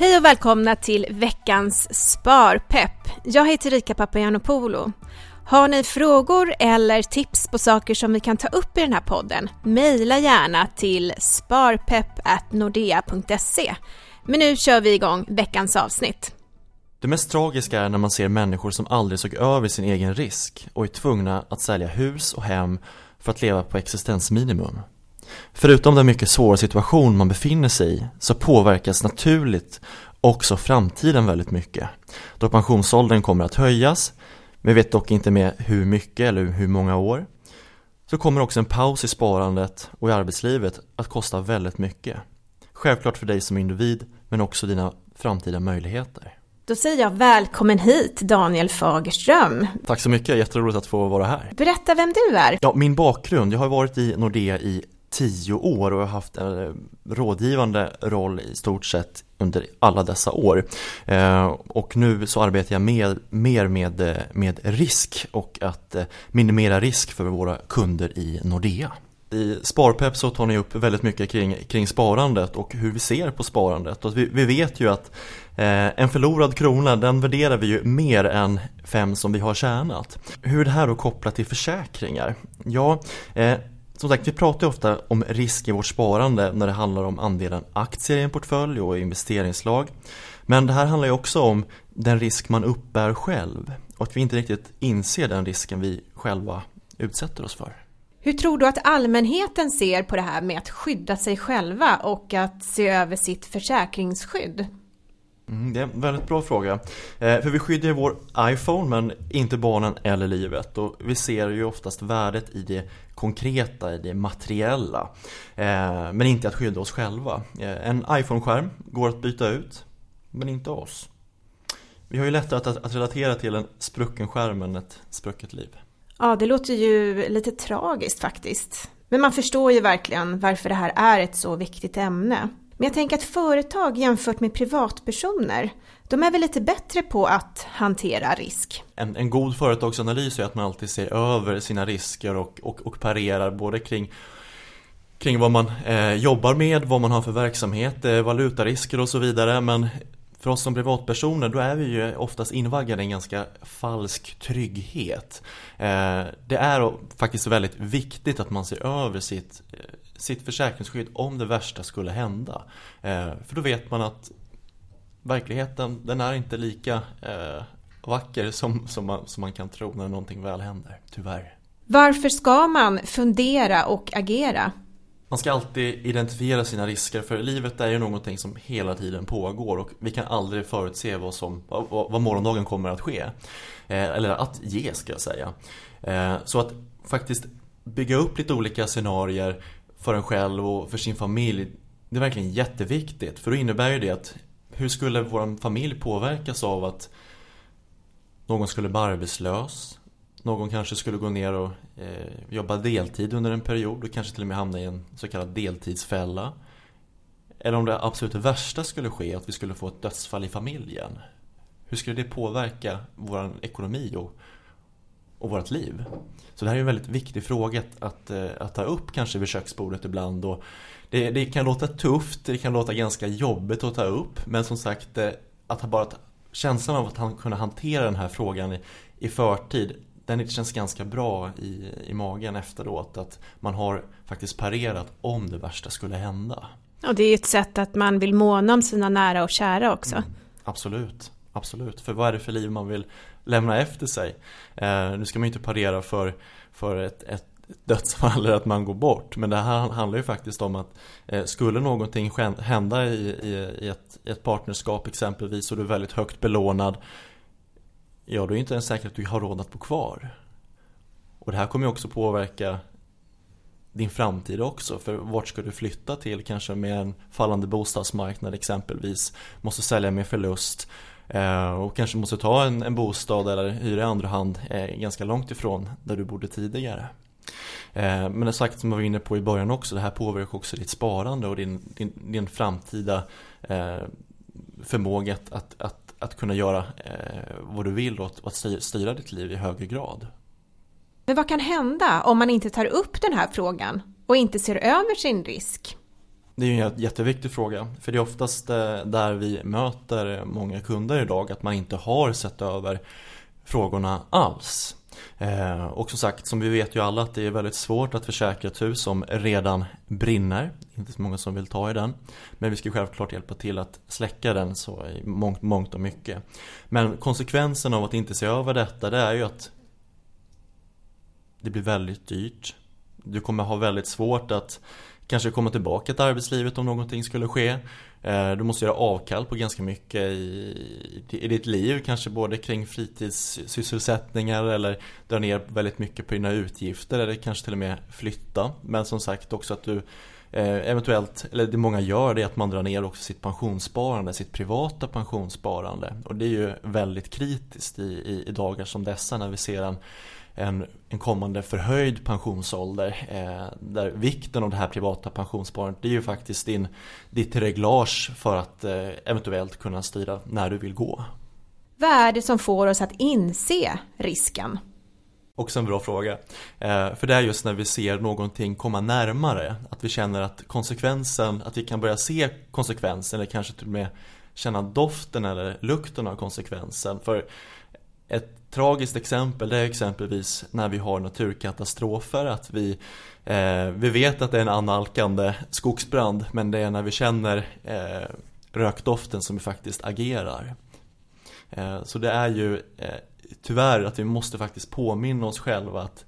Hej och välkomna till veckans Sparpepp. Jag heter Rika Papagiannopoulou. Har ni frågor eller tips på saker som vi kan ta upp i den här podden? Mejla gärna till sparpepp.nordea.se. Men nu kör vi igång veckans avsnitt. Det mest tragiska är när man ser människor som aldrig såg över sin egen risk och är tvungna att sälja hus och hem för att leva på existensminimum. Förutom den mycket svåra situation man befinner sig i så påverkas naturligt också framtiden väldigt mycket. Då pensionsåldern kommer att höjas, vi vet dock inte med hur mycket eller hur många år. Så kommer också en paus i sparandet och i arbetslivet att kosta väldigt mycket. Självklart för dig som individ men också dina framtida möjligheter. Då säger jag välkommen hit Daniel Fagerström. Tack så mycket, jätteroligt att få vara här. Berätta vem du är. Ja, min bakgrund, jag har varit i Nordea i tio år och har haft en eh, rådgivande roll i stort sett under alla dessa år. Eh, och nu så arbetar jag mer, mer med, eh, med risk och att minimera risk för våra kunder i Nordea. I Sparpepp så tar ni upp väldigt mycket kring, kring sparandet och hur vi ser på sparandet. Och vi, vi vet ju att eh, en förlorad krona den värderar vi ju mer än fem som vi har tjänat. Hur är det här då kopplat till försäkringar? Ja, eh, som sagt, vi pratar ju ofta om risk i vårt sparande när det handlar om andelen aktier i en portfölj och investeringslag. Men det här handlar ju också om den risk man uppbär själv och att vi inte riktigt inser den risken vi själva utsätter oss för. Hur tror du att allmänheten ser på det här med att skydda sig själva och att se över sitt försäkringsskydd? Mm, det är en väldigt bra fråga. Eh, för vi skyddar ju vår iPhone men inte barnen eller livet. Och vi ser ju oftast värdet i det konkreta, i det materiella. Eh, men inte att skydda oss själva. Eh, en iPhone-skärm går att byta ut, men inte oss. Vi har ju lättare att, att relatera till en sprucken skärm än ett sprucket liv. Ja, det låter ju lite tragiskt faktiskt. Men man förstår ju verkligen varför det här är ett så viktigt ämne. Men jag tänker att företag jämfört med privatpersoner, de är väl lite bättre på att hantera risk? En, en god företagsanalys är att man alltid ser över sina risker och, och, och parerar både kring kring vad man eh, jobbar med, vad man har för verksamhet, eh, valutarisker och så vidare. Men för oss som privatpersoner då är vi ju oftast invaggade i en ganska falsk trygghet. Eh, det är faktiskt väldigt viktigt att man ser över sitt, eh, sitt försäkringsskydd om det värsta skulle hända. Eh, för då vet man att verkligheten den är inte lika vacker som, som, man, som man kan tro när någonting väl händer, tyvärr. Varför ska man fundera och agera? Man ska alltid identifiera sina risker för livet är ju någonting som hela tiden pågår och vi kan aldrig förutse vad, som, vad, vad morgondagen kommer att ske. Eh, eller att ge ska jag säga. Eh, så att faktiskt bygga upp lite olika scenarier för en själv och för sin familj Det är verkligen jätteviktigt för då innebär ju det att Hur skulle vår familj påverkas av att Någon skulle bli arbetslös någon kanske skulle gå ner och eh, jobba deltid under en period och kanske till och med hamna i en så kallad deltidsfälla. Eller om det absolut värsta skulle ske, att vi skulle få ett dödsfall i familjen. Hur skulle det påverka vår ekonomi och, och vårt liv? Så det här är en väldigt viktig fråga att, att, eh, att ta upp kanske vid köksbordet ibland. Och det, det, kan låta tufft, det kan låta ganska jobbigt att ta upp. Men som sagt, eh, att ha bara känslan av att kunna hantera den här frågan i, i förtid den känns ganska bra i, i magen efteråt att man har faktiskt parerat om det värsta skulle hända. Och det är ett sätt att man vill måna om sina nära och kära också. Mm, absolut, absolut. För vad är det för liv man vill lämna efter sig? Eh, nu ska man ju inte parera för, för ett, ett dödsfall eller att man går bort. Men det här handlar ju faktiskt om att eh, skulle någonting hända i, i, i, ett, i ett partnerskap exempelvis och du är väldigt högt belånad ja då är det inte ens säkert att du har råd att bo kvar. Och det här kommer ju också påverka din framtid också. För vart ska du flytta till? Kanske med en fallande bostadsmarknad exempelvis. Måste sälja med förlust. Eh, och kanske måste ta en, en bostad eller hyra i andra hand eh, ganska långt ifrån där du bodde tidigare. Eh, men det sagt som jag var inne på i början också, det här påverkar också ditt sparande och din, din, din framtida eh, förmåga att, att, att kunna göra eh, vad du vill och att styra ditt liv i högre grad. Men vad kan hända om man inte tar upp den här frågan och inte ser över sin risk? Det är en jätteviktig fråga, för det är oftast eh, där vi möter många kunder idag, att man inte har sett över frågorna alls. Eh, och som sagt, som vi vet ju alla att det är väldigt svårt att försäkra ett hus som redan brinner. Inte så många som vill ta i den. Men vi ska självklart hjälpa till att släcka den så i mångt, mångt och mycket. Men konsekvensen av att inte se över detta det är ju att det blir väldigt dyrt. Du kommer ha väldigt svårt att kanske komma tillbaka till arbetslivet om någonting skulle ske. Eh, du måste göra avkall på ganska mycket i, i ditt liv, kanske både kring fritidssysselsättningar eller dra ner väldigt mycket på dina utgifter eller kanske till och med flytta. Men som sagt också att du eh, eventuellt, eller det många gör, det är att man drar ner också sitt pensionssparande, sitt privata pensionssparande. Och det är ju väldigt kritiskt i, i, i dagar som dessa när vi ser en en, en kommande förhöjd pensionsålder eh, där vikten av det här privata pensionssparandet det är ju faktiskt din, ditt reglage för att eh, eventuellt kunna styra när du vill gå. Vad är det som får oss att inse risken? Också en bra fråga. Eh, för det är just när vi ser någonting komma närmare, att vi känner att konsekvensen, att vi kan börja se konsekvensen eller kanske till och med känna doften eller lukten av konsekvensen. För ett tragiskt exempel det är exempelvis när vi har naturkatastrofer att vi, eh, vi vet att det är en annalkande skogsbrand men det är när vi känner eh, rökdoften som vi faktiskt agerar. Eh, så det är ju eh, tyvärr att vi måste faktiskt påminna oss själva att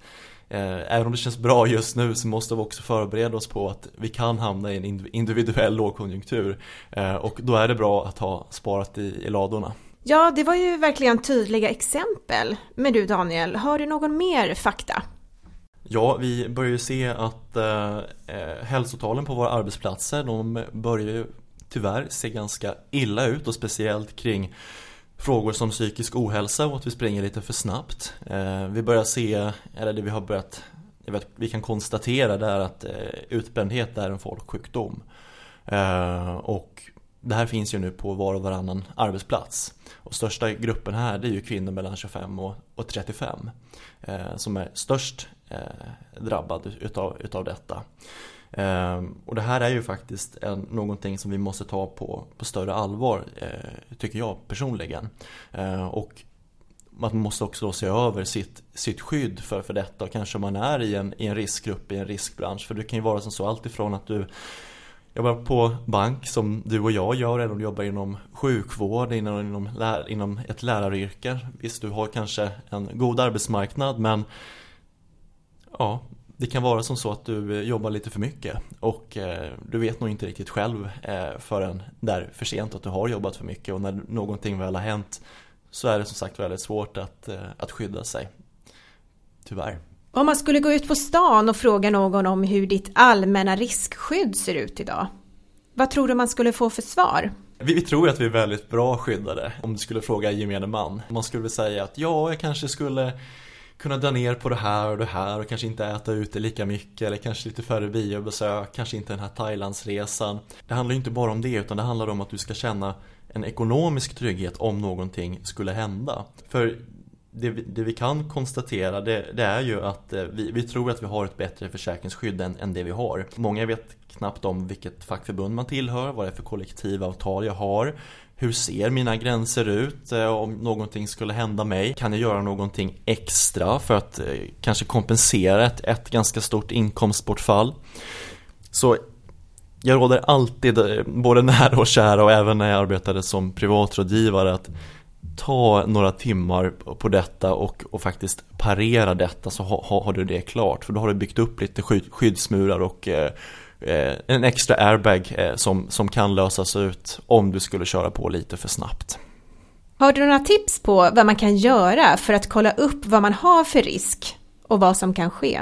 eh, Även om det känns bra just nu så måste vi också förbereda oss på att vi kan hamna i en individuell lågkonjunktur eh, och då är det bra att ha sparat i, i ladorna. Ja, det var ju verkligen tydliga exempel. Men du Daniel, har du någon mer fakta? Ja, vi börjar ju se att eh, eh, hälsotalen på våra arbetsplatser de börjar ju tyvärr se ganska illa ut och speciellt kring frågor som psykisk ohälsa och att vi springer lite för snabbt. Eh, vi börjar se, eller det vi har börjat, vet, vi kan konstatera det är att eh, utbrändhet är en folksjukdom. Eh, och det här finns ju nu på var och varannan arbetsplats. Och största gruppen här det är ju kvinnor mellan 25 och, och 35 eh, som är störst eh, drabbad utav, utav detta. Eh, och det här är ju faktiskt en, någonting som vi måste ta på, på större allvar eh, tycker jag personligen. Eh, och man måste också då se över sitt, sitt skydd för, för detta och kanske man är i en, i en riskgrupp, i en riskbransch. För det kan ju vara som så alltifrån att du jobbar på bank som du och jag gör eller om du jobbar inom sjukvård, inom, inom, lär, inom ett läraryrke. Visst, du har kanske en god arbetsmarknad men ja, det kan vara som så att du eh, jobbar lite för mycket och eh, du vet nog inte riktigt själv eh, förrän där för sent att du har jobbat för mycket och när någonting väl har hänt så är det som sagt väldigt svårt att, eh, att skydda sig. Tyvärr. Om man skulle gå ut på stan och fråga någon om hur ditt allmänna riskskydd ser ut idag, vad tror du man skulle få för svar? Vi, tror att vi är väldigt bra skyddade om du skulle fråga gemene man. Man skulle väl säga att ja, jag kanske skulle kunna dra ner på det här och det här och kanske inte äta ute lika mycket eller kanske lite färre biobesök, kanske inte den här Thailandsresan. Det handlar ju inte bara om det utan det handlar om att du ska känna en ekonomisk trygghet om någonting skulle hända. För det, det, vi kan konstatera det, det är ju att eh, vi, vi, tror att vi har ett bättre försäkringsskydd än, än, det vi har. Många vet knappt om vilket fackförbund man tillhör, vad det är för kollektivavtal jag har. Hur ser mina gränser ut eh, om någonting skulle hända mig? Kan jag göra någonting extra för att eh, kanske kompensera ett, ett ganska stort inkomstbortfall? Så jag råder alltid, både nära och kära och även när jag arbetade som privatrådgivare att ta några timmar på detta och, och faktiskt parera detta så ha, har du det klart. För då har du byggt upp lite skydd, skyddsmurar och eh, eh, en extra airbag eh, som, som kan lösas ut om du skulle köra på lite för snabbt. Har du några tips på vad man kan göra för att kolla upp vad man har för risk och vad som kan ske?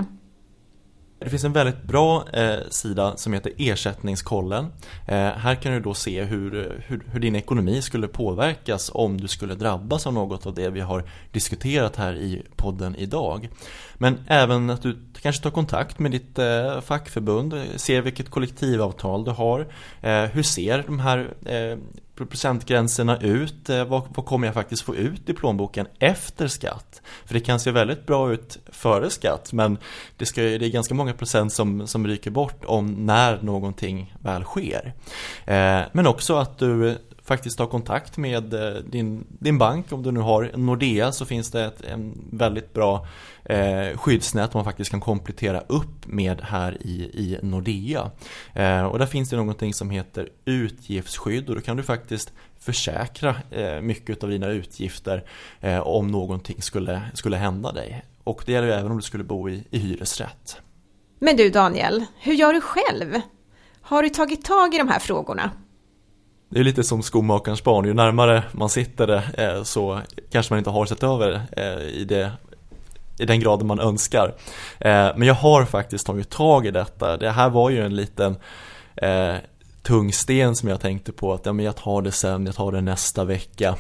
Det finns en väldigt bra eh, sida som heter Ersättningskollen. Eh, här kan du då se hur, hur, hur, din ekonomi skulle påverkas om du skulle drabbas av något av det vi har diskuterat här i podden idag. Men även att du kanske tar kontakt med ditt eh, fackförbund, eh, ser vilket kollektivavtal du har. Eh, hur ser de här eh, procentgränserna ut? Eh, vad, vad kommer jag faktiskt få ut i plånboken efter skatt? För det kan se väldigt bra ut före skatt men det, ska, det är ganska många procent som, som ryker bort om när någonting väl sker. Eh, men också att du faktiskt ta kontakt med eh, din, din bank. Om du nu har Nordea så finns det ett en väldigt bra eh, skyddsnät man faktiskt kan komplettera upp med här i, i Nordea. Eh, och där finns det någonting som heter utgiftsskydd och då kan du faktiskt försäkra eh, mycket av dina utgifter eh, om någonting skulle, skulle hända dig. Och det gäller ju även om du skulle bo i, i hyresrätt. Men du Daniel, hur gör du själv? Har du tagit tag i de här frågorna? Det är lite som skomakarens barn, ju närmare man sitter det så kanske man inte har sett över eh, i, det, i den graden man önskar. Eh, men jag har faktiskt tagit tag i detta. Det här var ju en liten tung sten som jag tänkte på att ja, men jag tar det sen, jag tar det nästa vecka.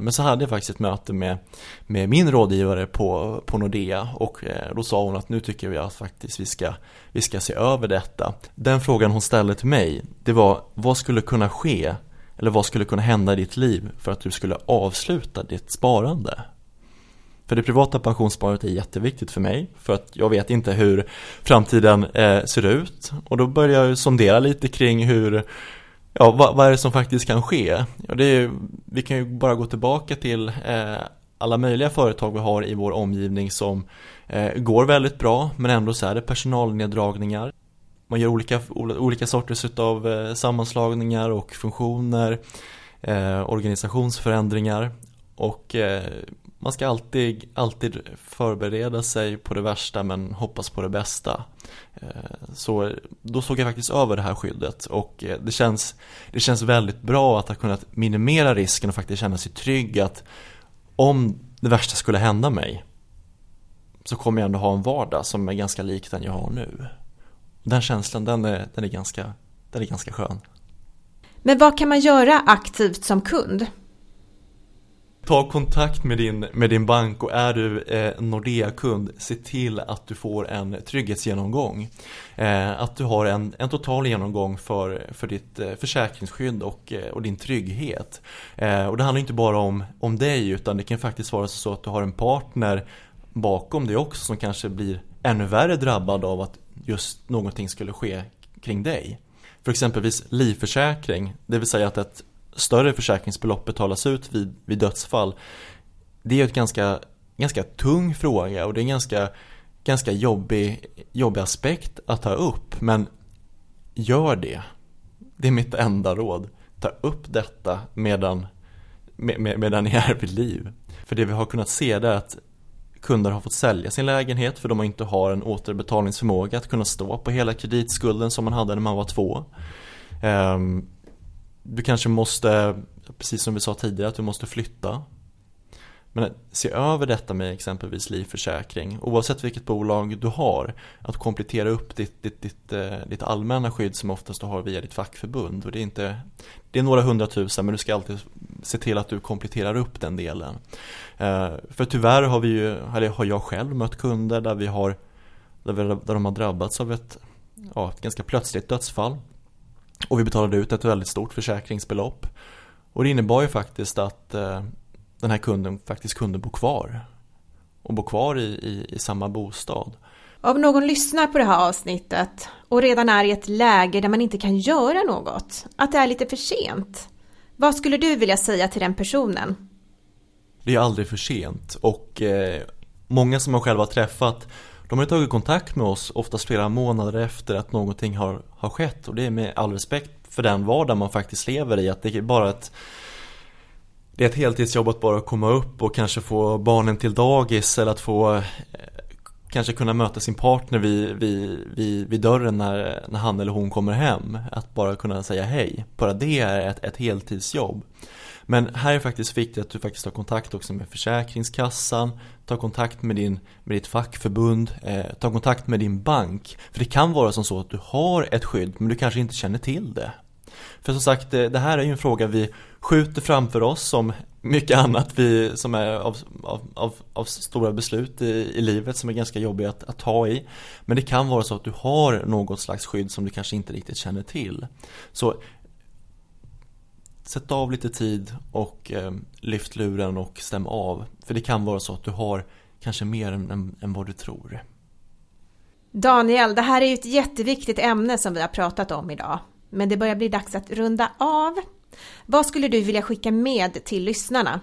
men så hade jag faktiskt ett möte med, med min rådgivare på, på Nordea och då sa hon att nu tycker jag att faktiskt vi ska, vi ska se över detta. Den frågan hon ställde till mig, det var vad skulle kunna ske eller vad skulle kunna hända i ditt liv för att du skulle avsluta ditt sparande? För det privata pensionssparandet är jätteviktigt för mig för att jag vet inte hur framtiden eh, ser ut och då börjar jag sondera lite kring hur Ja, vad, vad är det som faktiskt kan ske? Ja, det är, vi kan ju bara gå tillbaka till eh, alla möjliga företag vi har i vår omgivning som eh, går väldigt bra men ändå så är det personalneddragningar man gör olika, olika sorters utav eh, sammanslagningar och funktioner, eh, organisationsförändringar och eh, man ska alltid, alltid förbereda sig på det värsta men hoppas på det bästa. Eh, så då såg jag faktiskt över det här skyddet och eh, det känns, det känns väldigt bra att ha kunnat minimera risken och faktiskt känna sig trygg att om det värsta skulle hända mig så kommer jag ändå ha en vardag som är ganska lik den jag har nu. Den känslan, den är, den är, ganska, den är ganska skön. Men vad kan man göra aktivt som kund? Ta kontakt med din, med din bank och är du eh, Nordea-kund, se till att du får en trygghetsgenomgång. Eh, att du har en, en total genomgång för, för ditt eh, försäkringsskydd och, eh, och din trygghet. Eh, och det handlar inte bara om, om dig utan det kan faktiskt vara så att du har en partner bakom dig också som kanske blir ännu värre drabbad av att just någonting skulle ske kring dig. För exempelvis livförsäkring, det vill säga att ett större försäkringsbelopp betalas ut vid, vid dödsfall. Det är ett ganska, ganska tung fråga och det är en ganska, ganska jobbig, jobbig aspekt att ta upp. Men gör det. Det är mitt enda råd. Ta upp detta medan, med, med, medan ni är vid liv. För det vi har kunnat se är att kunder har fått sälja sin lägenhet för de inte har en återbetalningsförmåga att kunna stå på hela kreditskulden som man hade när man var två. Ehm, du kanske måste, precis som vi sa tidigare, att du måste flytta. Men se över detta med exempelvis livförsäkring, oavsett vilket bolag du har, att komplettera upp ditt, ditt, ditt, eh, ditt allmänna skydd som oftast du har via ditt fackförbund. Och det, är inte, det är några hundratusen men du ska alltid se till att du kompletterar upp den delen. Eh, för tyvärr har vi ju, eller har jag själv mött kunder där vi har där, vi, där de har drabbats av ett, ja, ett ganska plötsligt dödsfall. Och vi betalade ut ett väldigt stort försäkringsbelopp. Och det innebar ju faktiskt att eh, den här kunden faktiskt kunde bo kvar. Och bo kvar i, i, i samma bostad. Om någon lyssnar på det här avsnittet och redan är i ett läge där man inte kan göra något, att det är lite för sent. Vad skulle du vilja säga till den personen? Det är aldrig för sent och eh, många som man själv har träffat de har tagit kontakt med oss oftast flera månader efter att någonting har, har skett och det är med all respekt för den vardag man faktiskt lever i att det är bara ett det är ett heltidsjobb att bara komma upp och kanske få barnen till dagis eller att få eh, kanske kunna möta sin partner vid, vid, vid, vid dörren när, när han eller hon kommer hem. Att bara kunna säga hej. Bara det är ett, ett heltidsjobb. Men här är det faktiskt viktigt att du faktiskt tar kontakt också med Försäkringskassan, ta kontakt med, din, med ditt fackförbund, eh, ta kontakt med din bank. För det kan vara som så att du har ett skydd men du kanske inte känner till det. För som sagt, eh, det här är ju en fråga vi skjuter framför oss som mycket annat vi, som är av, av, av, av stora beslut i, i, livet som är ganska jobbiga att, att, ta i. Men det kan vara så att du har något slags skydd som du kanske inte riktigt känner till. Så sätt av lite tid och eh, lyft luren och stäm av. För det kan vara så att du har kanske mer än, än, än vad du tror. Daniel, det här är ju ett jätteviktigt ämne som vi har pratat om idag. Men det börjar bli dags att runda av. Vad skulle du vilja skicka med till lyssnarna?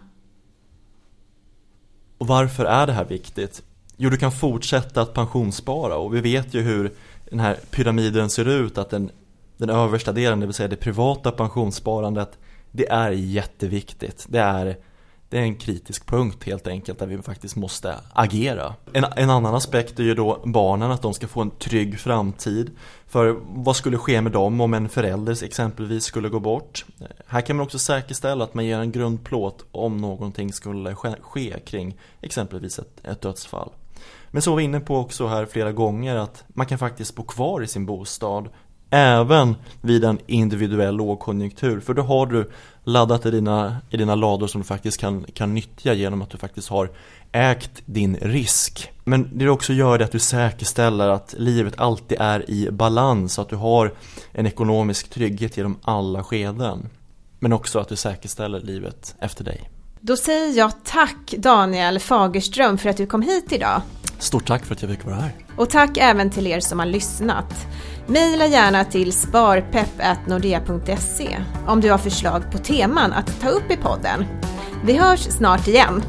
Och varför är det här viktigt? Jo, du kan fortsätta att pensionsspara och vi vet ju hur den här pyramiden ser ut att den, den översta delen, det vill säga det privata pensionssparandet det är jätteviktigt. Det är, det är en kritisk punkt helt enkelt där vi faktiskt måste agera. En, en annan aspekt är ju då barnen, att de ska få en trygg framtid. För vad skulle ske med dem om en förälder exempelvis skulle gå bort? Här kan man också säkerställa att man ger en grundplåt om någonting skulle ske kring exempelvis ett, ett dödsfall. Men så var vi inne på också här flera gånger att man kan faktiskt bo kvar i sin bostad Även vid en individuell lågkonjunktur för då har du laddat i dina, i dina lador som du faktiskt kan, kan nyttja genom att du faktiskt har ägt din risk. Men det du också gör är att du säkerställer att livet alltid är i balans, att du har en ekonomisk trygghet genom alla skeden. Men också att du säkerställer livet efter dig. Då säger jag tack Daniel Fagerström för att du kom hit idag. Stort tack för att jag fick vara här. Och tack även till er som har lyssnat. Maila gärna till sparpepp.nordea.se om du har förslag på teman att ta upp i podden. Vi hörs snart igen.